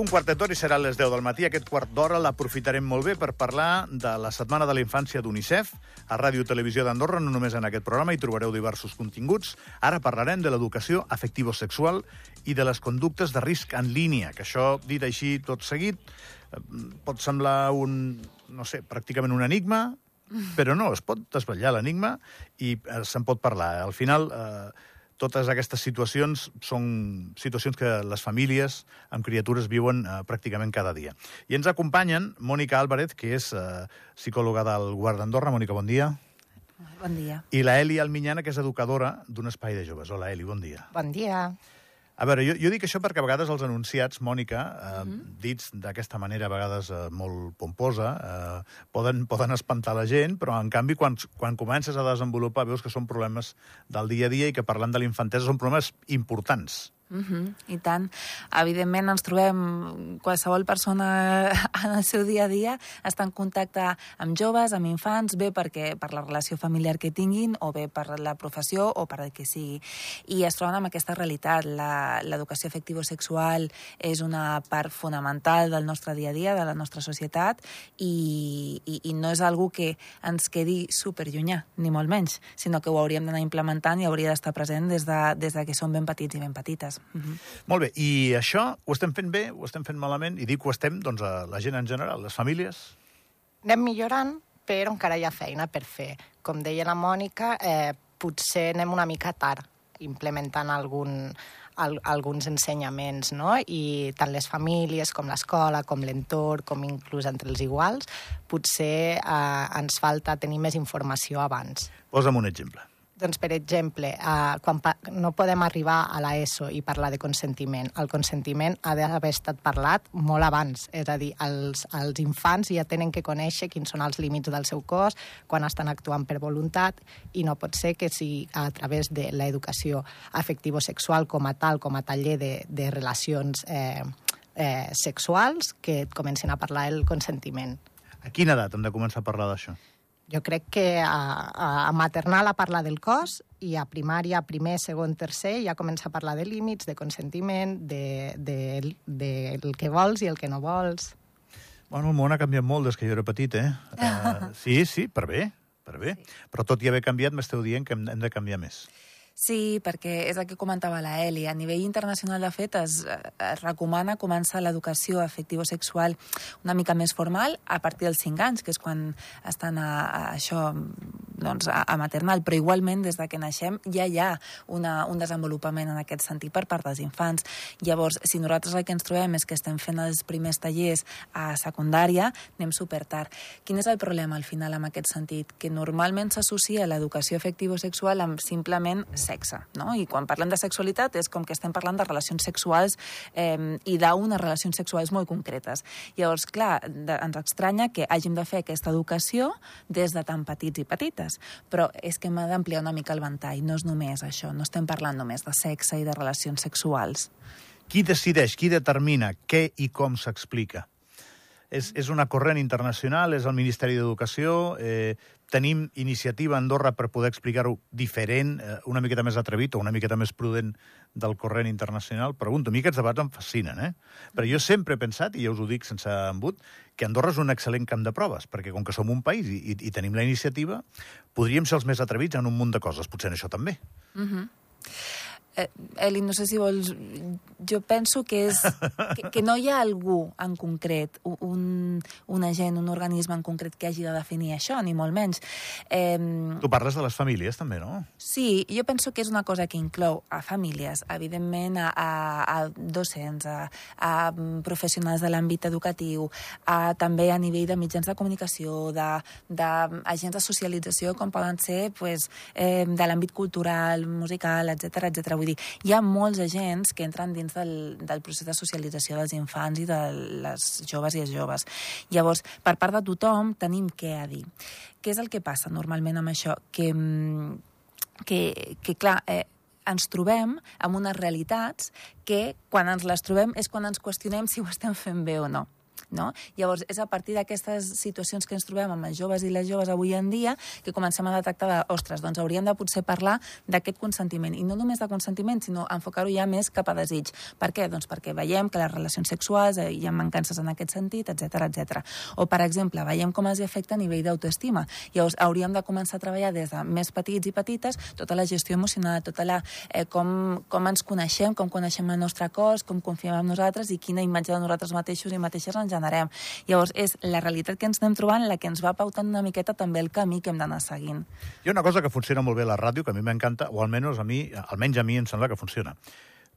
Un quartet d'hora i serà a les 10 del matí. Aquest quart d'hora l'aprofitarem molt bé per parlar de la Setmana de la Infància d'UNICEF. A Ràdio Televisió d'Andorra, no només en aquest programa, hi trobareu diversos continguts. Ara parlarem de l'educació afectivo-sexual i de les conductes de risc en línia, que això, dit així tot seguit, eh, pot semblar un, no sé, pràcticament un enigma, però no, es pot desvetllar l'enigma i eh, se'n pot parlar. Al final, eh, totes aquestes situacions són situacions que les famílies amb criatures viuen eh, pràcticament cada dia. I ens acompanyen Mònica Álvarez, que és eh, psicòloga del Govern d'Andorra. Mònica, bon dia. Bon dia. I la Eli Alminyana, que és educadora d'un espai de joves. Hola, Eli, bon dia. Bon dia. A veure, jo, jo dic això perquè a vegades els anunciats, Mònica, eh, mm -hmm. dits d'aquesta manera a vegades eh, molt pomposa, eh, poden, poden espantar la gent, però en canvi quan, quan comences a desenvolupar veus que són problemes del dia a dia i que parlant de l'infantesa són problemes importants. Uh -huh, I tant. Evidentment ens trobem qualsevol persona en el seu dia a dia està en contacte amb joves, amb infants, bé perquè per la relació familiar que tinguin o bé per la professió o per el que sigui. I es troben amb aquesta realitat. L'educació afectivo-sexual és una part fonamental del nostre dia a dia, de la nostra societat i, i, i no és algo que ens quedi superllunyà, ni molt menys, sinó que ho hauríem d'anar implementant i hauria d'estar present des de, des de que som ben petits i ben petites. Uh -huh. Molt bé, i això ho estem fent bé, ho estem fent malament? I dic ho estem, doncs, a la gent en general, les famílies? Anem millorant, però encara hi ha feina per fer. Com deia la Mònica, eh, potser anem una mica tard implementant algun, al, alguns ensenyaments, no? I tant les famílies com l'escola, com l'entorn, com inclús entre els iguals, potser eh, ens falta tenir més informació abans. Posa'm un exemple. Doncs, per exemple, eh, quan no podem arribar a l'ESO i parlar de consentiment. El consentiment ha d'haver estat parlat molt abans, és a dir, els, els infants ja tenen que conèixer quins són els límits del seu cos, quan estan actuant per voluntat, i no pot ser que si a través de l'educació afectivo-sexual com a tal, com a taller de, de relacions eh, eh, sexuals, que et comencin a parlar el consentiment. A quina edat hem de començar a parlar d'això? Jo crec que a, a maternal a parlar del cos i a primària, primer, segon, tercer, ja comença a parlar de límits, de consentiment, de, de, de, el que vols i el que no vols. Bueno, el món ha canviat molt des que jo era petit, eh? Uh, sí, sí, per bé, per bé. Sí. Però tot i haver canviat, m'esteu dient que hem, hem de canviar més. Sí, perquè és el que comentava la Eli. A nivell internacional, de fet, es, es recomana començar l'educació afectivo-sexual una mica més formal a partir dels 5 anys, que és quan estan a, a això doncs, a, a maternal, però igualment des de que naixem ja hi ha una, un desenvolupament en aquest sentit per part dels infants. Llavors, si nosaltres el que ens trobem és que estem fent els primers tallers a secundària, anem super tard. Quin és el problema al final amb aquest sentit? Que normalment s'associa l'educació afectivo-sexual amb simplement sexe, no? I quan parlem de sexualitat és com que estem parlant de relacions sexuals eh, i d'unes relacions sexuals molt concretes. Llavors, clar, de, ens estranya que hàgim de fer aquesta educació des de tan petits i petites, però és que hem d'ampliar una mica el ventall, no és només això, no estem parlant només de sexe i de relacions sexuals. Qui decideix, qui determina què i com s'explica? És, és una corrent internacional, és el Ministeri d'Educació, eh, tenim iniciativa a Andorra per poder explicar-ho diferent, eh, una miqueta més atrevit o una miqueta més prudent del corrent internacional. Pregunto, a mi aquests debats em fascinen, eh? Però jo sempre he pensat, i ja us ho dic sense embut, que Andorra és un excel·lent camp de proves, perquè com que som un país i, i, tenim la iniciativa, podríem ser els més atrevits en un munt de coses, potser en això també. Uh -huh. Eh, Eli, no sé si vols... Jo penso que és... Que, que no hi ha algú en concret, un, un agent, un organisme en concret que hagi de definir això, ni molt menys. Eh, tu parles de les famílies, també, no? Sí, jo penso que és una cosa que inclou a famílies, evidentment a, a, a docents, a, a professionals de l'àmbit educatiu, a, també a nivell de mitjans de comunicació, d'agents de, de socialització, com poden ser pues, eh, de l'àmbit cultural, musical, etc etc. Vull dir, hi ha molts agents que entren dins del, del procés de socialització dels infants i de les joves i els joves. Llavors, per part de tothom, tenim què a dir. Què és el que passa normalment amb això? Que, mm, que, que clar, eh, ens trobem amb unes realitats que, quan ens les trobem, és quan ens qüestionem si ho estem fent bé o no. No? Llavors, és a partir d'aquestes situacions que ens trobem amb els joves i les joves avui en dia que comencem a detectar de, ostres, doncs hauríem de potser parlar d'aquest consentiment, i no només de consentiment, sinó enfocar-ho ja més cap a desig. Per què? Doncs perquè veiem que les relacions sexuals eh, hi ha mancances en aquest sentit, etc etc. O, per exemple, veiem com els afecta a nivell d'autoestima. Llavors, hauríem de començar a treballar des de més petits i petites tota la gestió emocional, tota la, eh, com, com ens coneixem, com coneixem el nostre cos, com confiem en nosaltres i quina imatge de nosaltres mateixos i mateixes ens generem. Llavors, és la realitat que ens anem trobant la que ens va pautant una miqueta també el camí que hem d'anar seguint. Hi ha una cosa que funciona molt bé a la ràdio, que a mi m'encanta, o almenys a mi, almenys a mi em sembla que funciona.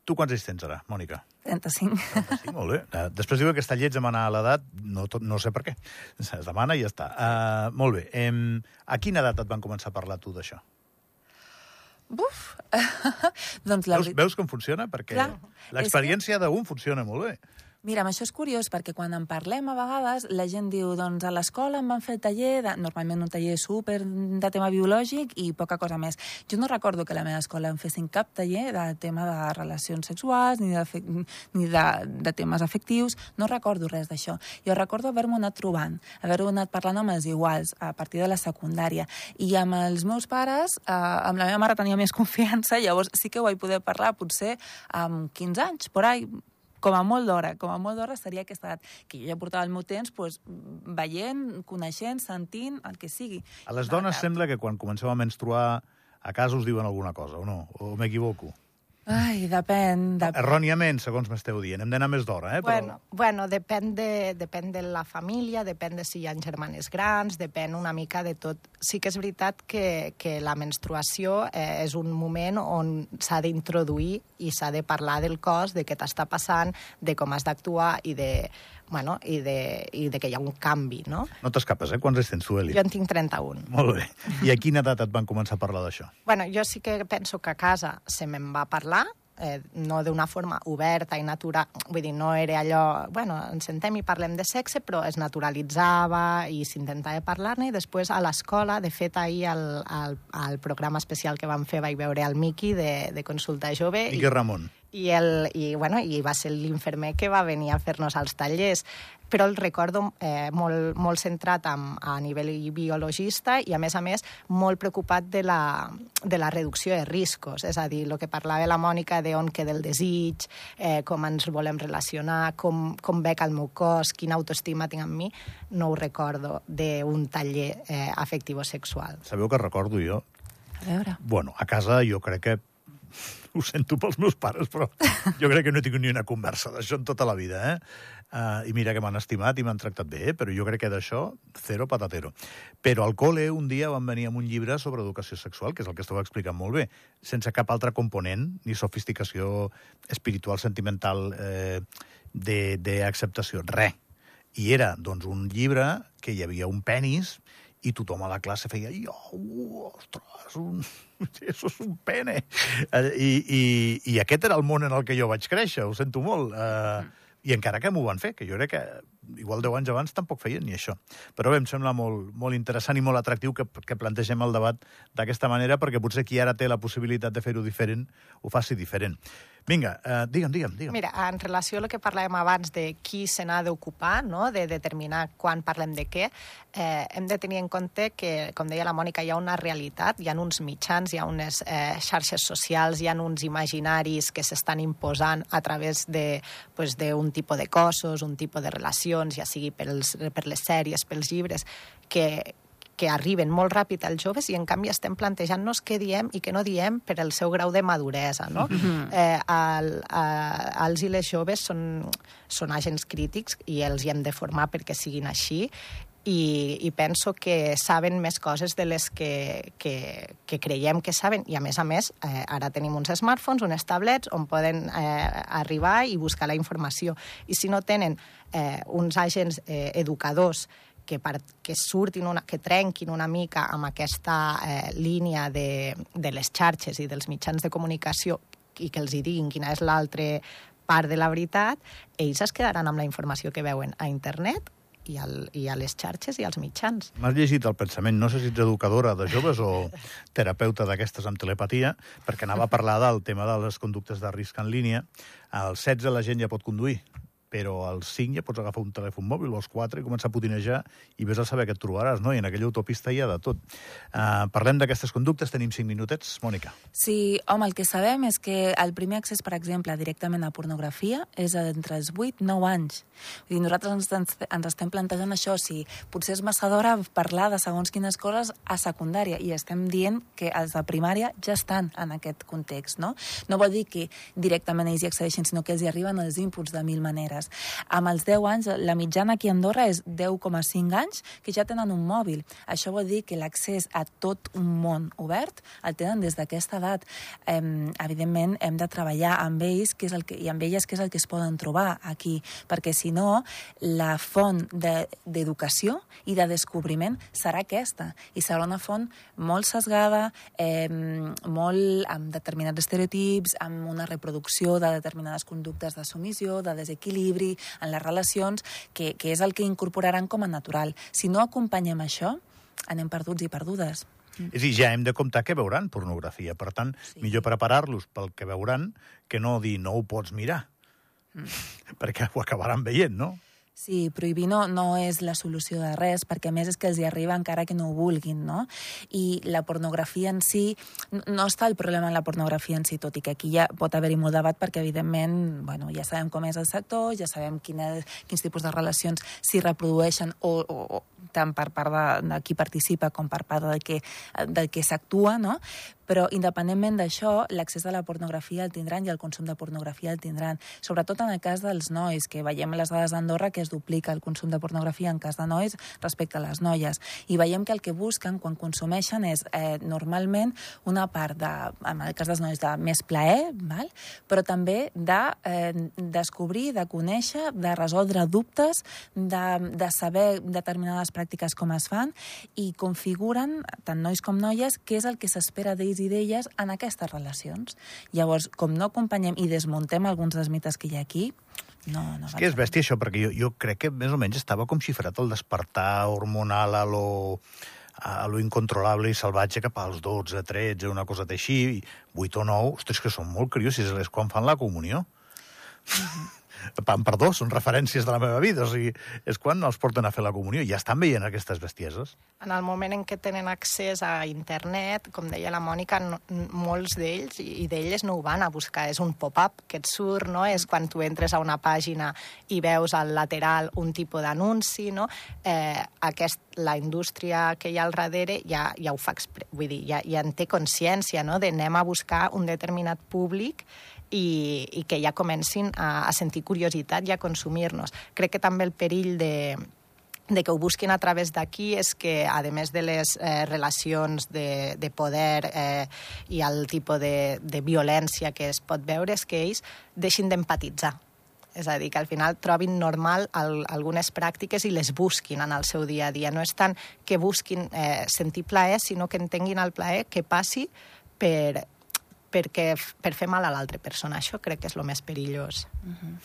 Tu quants anys tens ara, Mònica? 35. 35, molt bé. Uh, després diu que aquesta lleig demanar l'edat, no, tot, no sé per què. Es demana i ja està. Uh, molt bé. Um, a quina edat et van començar a parlar tu d'això? Buf! doncs la veus, veus com funciona? Perquè l'experiència que... d'un funciona molt bé. Mira, això és curiós perquè quan en parlem a vegades la gent diu, doncs a l'escola em van fer el taller, de, normalment un taller super de tema biològic i poca cosa més. Jo no recordo que a la meva escola em fessin cap taller de tema de relacions sexuals ni de, ni de, de temes afectius, no recordo res d'això. Jo recordo haver-m'ho anat trobant, haver-ho anat parlant amb els iguals a partir de la secundària. I amb els meus pares, eh, amb la meva mare tenia més confiança, llavors sí que ho vaig poder parlar potser amb 15 anys, por ahí, com a molt d'hora, com a molt d'hora seria aquesta edat, que jo ja portava el meu temps pues, veient, coneixent, sentint, el que sigui. A les dones sembla que quan comenceu a menstruar a casa us diuen alguna cosa, o no? O m'equivoco? Ai, depèn... De... Erròniament, segons m'esteu dient. Hem d'anar més d'hora, eh? Però... Bueno, bueno depèn, de, depèn de la família, depèn de si hi ha germanes grans, depèn una mica de tot. Sí que és veritat que, que la menstruació eh, és un moment on s'ha d'introduir i s'ha de parlar del cos, de què t'està passant, de com has d'actuar i de bueno, i, de, i de que hi ha un canvi, no? No t'escapes, eh? Quants anys tens tu, Eli? Jo en tinc 31. Molt bé. I a quina edat et van començar a parlar d'això? Bueno, jo sí que penso que a casa se me'n va parlar, eh, no d'una forma oberta i natural, vull dir, no era allò, bueno, ens sentem i parlem de sexe, però es naturalitzava i s'intentava parlar-ne, i després a l'escola, de fet, ahir al, al, al programa especial que vam fer vaig veure el Miqui de, de Consulta Jove. Miqui Ramon i, el, i, bueno, i va ser l'infermer que va venir a fer-nos els tallers però el recordo eh, molt, molt centrat amb, a nivell biologista i, a més a més, molt preocupat de la, de la reducció de riscos. És a dir, el que parlava la Mònica de on queda el desig, eh, com ens volem relacionar, com, com veig el meu cos, quina autoestima tinc en mi, no ho recordo d'un taller eh, afectivo-sexual. Sabeu que recordo jo? A veure. Bueno, a casa jo crec que ho sento pels meus pares, però jo crec que no he tingut ni una conversa d'això en tota la vida, eh? Uh, I mira que m'han estimat i m'han tractat bé, eh? però jo crec que d'això, zero patatero. Però al col·le un dia van venir amb un llibre sobre educació sexual, que és el que estava explicant molt bé, sense cap altre component, ni sofisticació espiritual, sentimental, eh, d'acceptació, res. I era, doncs, un llibre que hi havia un penis i tothom a la classe feia oh, ostres, un... això és un pene. Eh, I, i, I aquest era el món en el que jo vaig créixer, ho sento molt. Uh, i encara que m'ho van fer, que jo crec que igual 10 anys abans tampoc feien ni això. Però bé, em sembla molt, molt interessant i molt atractiu que, que plantegem el debat d'aquesta manera, perquè potser qui ara té la possibilitat de fer-ho diferent, ho faci diferent. Vinga, uh, digue'm, digue'm, digue'm. Mira, en relació a el que parlàvem abans de qui se n'ha d'ocupar, no? de determinar quan parlem de què, eh, hem de tenir en compte que, com deia la Mònica, hi ha una realitat, hi ha uns mitjans, hi ha unes eh, xarxes socials, hi ha uns imaginaris que s'estan imposant a través d'un pues, tipus de cossos, un tipus de relacions, ja sigui pels, per les sèries, pels llibres, que, que arriben molt ràpid als joves i en canvi estem plantejant-nos què diem i què no diem per el seu grau de maduresa. No? Mm -hmm. eh, el, eh, els i les joves són, són agents crítics i els hi hem de formar perquè siguin així i, i penso que saben més coses de les que, que, que creiem que saben. I, a més a més, eh, ara tenim uns smartphones, uns tablets, on poden eh, arribar i buscar la informació. I si no tenen eh, uns agents eh, educadors que, per, que surtin, una, que trenquin una mica amb aquesta eh, línia de, de les xarxes i dels mitjans de comunicació i que els hi diguin quina és l'altra part de la veritat, ells es quedaran amb la informació que veuen a internet i, al, i a les xarxes i als mitjans. M'has llegit el pensament, no sé si ets educadora de joves o terapeuta d'aquestes amb telepatia, perquè anava a parlar del tema de les conductes de risc en línia. Al 16 la gent ja pot conduir, però als 5 ja pots agafar un telèfon mòbil, o als 4, i començar a putinejar, i vés a saber què et trobaràs, no? I en aquella autopista hi ha de tot. Uh, parlem d'aquestes conductes, tenim 5 minutets. Mònica. Sí, home, el que sabem és que el primer accés, per exemple, directament a pornografia és entre els 8 i 9 anys. Vull dir, nosaltres ens, ens estem plantejant això, si potser és massa d'hora parlar de segons quines coses a secundària, i estem dient que els de primària ja estan en aquest context, no? No vol dir que directament ells hi accedeixin, sinó que els hi arriben els inputs de mil maneres anys. Amb els 10 anys, la mitjana aquí a Andorra és 10,5 anys que ja tenen un mòbil. Això vol dir que l'accés a tot un món obert el tenen des d'aquesta edat. Eh, evidentment, hem de treballar amb ells que és el que, i amb elles que és el que es poden trobar aquí, perquè si no, la font d'educació de, i de descobriment serà aquesta, i serà una font molt sesgada, eh, molt amb determinats estereotips, amb una reproducció de determinades conductes de submissió, de desequilibri, equilibri en les relacions, que, que és el que incorporaran com a natural. Si no acompanyem això, anem perduts i perdudes. Mm. És a dir, ja hem de comptar que veuran pornografia. Per tant, sí. millor preparar-los pel que veuran que no dir no ho pots mirar. Mm. Perquè ho acabaran veient, no? Sí, prohibir no, no és la solució de res, perquè a més és que els hi arriba encara que no ho vulguin, no? I la pornografia en si, no està el problema en la pornografia en si, tot i que aquí ja pot haver-hi molt debat, perquè evidentment, bueno, ja sabem com és el sector, ja sabem quina, quins tipus de relacions s'hi reprodueixen o, o, tant per part de, de qui participa com per part del que, que s'actua, no? Però, independentment d'això, l'accés a la pornografia el tindran i el consum de pornografia el tindran. Sobretot en el cas dels nois, que veiem les dades d'Andorra que es duplica el consum de pornografia en cas de nois respecte a les noies. I veiem que el que busquen quan consumeixen és eh, normalment una part, de, en el cas dels nois, de més plaer, val? però també de eh, descobrir, de conèixer, de resoldre dubtes, de, de saber determinades pràctiques com es fan i configuren, tant nois com noies, què és el que s'espera d'ells d'ells i d'elles en aquestes relacions. Llavors, com no acompanyem i desmuntem alguns dels mites que hi ha aquí, no, no és que és bèstia això, perquè jo, jo crec que més o menys estava com xifrat el despertar hormonal a lo, a lo incontrolable i salvatge cap als 12, 13, una cosa així, 8 o 9, ostres, que són molt curiosos, és quan fan la comunió. Mm -hmm perdó, són referències de la meva vida, o sigui, és quan els porten a fer la comunió. Ja estan veient aquestes bestieses. En el moment en què tenen accés a internet, com deia la Mònica, no, molts d'ells i d'elles no ho van a buscar, és un pop-up que et surt, no? és quan tu entres a una pàgina i veus al lateral un tipus d'anunci, no? eh, aquest, la indústria que hi ha al darrere ja, ja ho fa, vull dir, ja, ja en té consciència, no? de anem a buscar un determinat públic i, i que ja comencin a, a sentir curiositat i a consumir-nos. Crec que també el perill de, de que ho busquin a través d'aquí és que, a més de les eh, relacions de, de poder eh, i el tipus de, de violència que es pot veure, és que ells deixin d'empatitzar. És a dir, que al final trobin normal el, algunes pràctiques i les busquin en el seu dia a dia. No és tant que busquin eh, sentir plaer, sinó que entenguin el plaer que passi per, perquè, per fer mal a l'altra persona. Això crec que és el més perillós. Uh. -huh.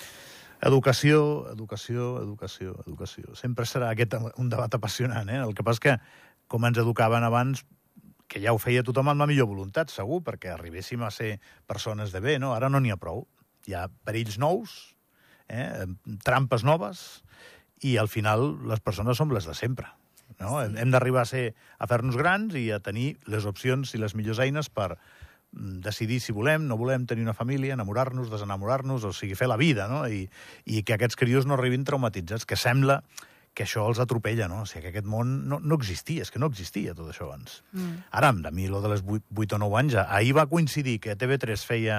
Educació, educació, educació, educació. Sempre serà aquest un debat apassionant, eh? El que passa és que, com ens educaven abans, que ja ho feia tothom amb la millor voluntat, segur, perquè arribéssim a ser persones de bé, no? Ara no n'hi ha prou. Hi ha perills nous, eh? trampes noves, i al final les persones som les de sempre. No? Sí. Hem d'arribar a ser a fer-nos grans i a tenir les opcions i les millors eines per, decidir si volem, no volem tenir una família, enamorar-nos, desenamorar-nos, o sigui, fer la vida, no? I, i que aquests crios no arribin traumatitzats, que sembla que això els atropella, no? O sigui, que aquest món no, no existia, és que no existia tot això abans. Mm. Ara, a mi, lo de les 8, 8 o 9 anys, ahir va coincidir que TV3 feia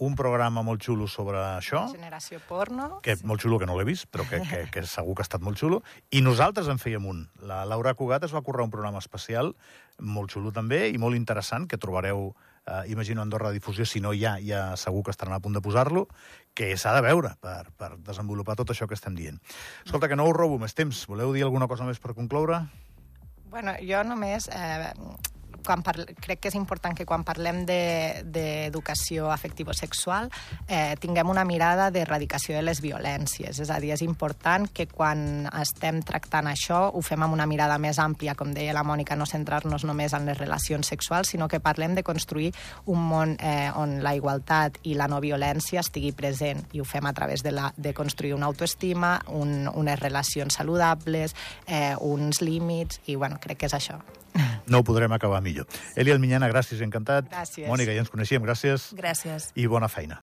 un programa molt xulo sobre això. Generació porno. Que sí. molt xulo, que no l'he vist, però que, que, que segur que ha estat molt xulo. I nosaltres en fèiem un. La Laura Cugat es va currar un programa especial, molt xulo també, i molt interessant, que trobareu eh, imagino Andorra Difusió, si no ja, ja segur que estaran a punt de posar-lo, que s'ha de veure per, per desenvolupar tot això que estem dient. Escolta, que no us robo més temps. Voleu dir alguna cosa més per concloure? Bueno, jo només... Eh, quan parl... crec que és important que quan parlem d'educació de, afectivo-sexual eh, tinguem una mirada d'erradicació de les violències. És a dir, és important que quan estem tractant això ho fem amb una mirada més àmplia, com deia la Mònica, no centrar-nos només en les relacions sexuals, sinó que parlem de construir un món eh, on la igualtat i la no violència estigui present i ho fem a través de, la, de construir una autoestima, un, unes relacions saludables, eh, uns límits, i bueno, crec que és això. No ho podrem acabar millor. Eli Alminyana, gràcies, encantat. Gràcies. Mònica, ja ens coneixíem, gràcies. Gràcies. I bona feina.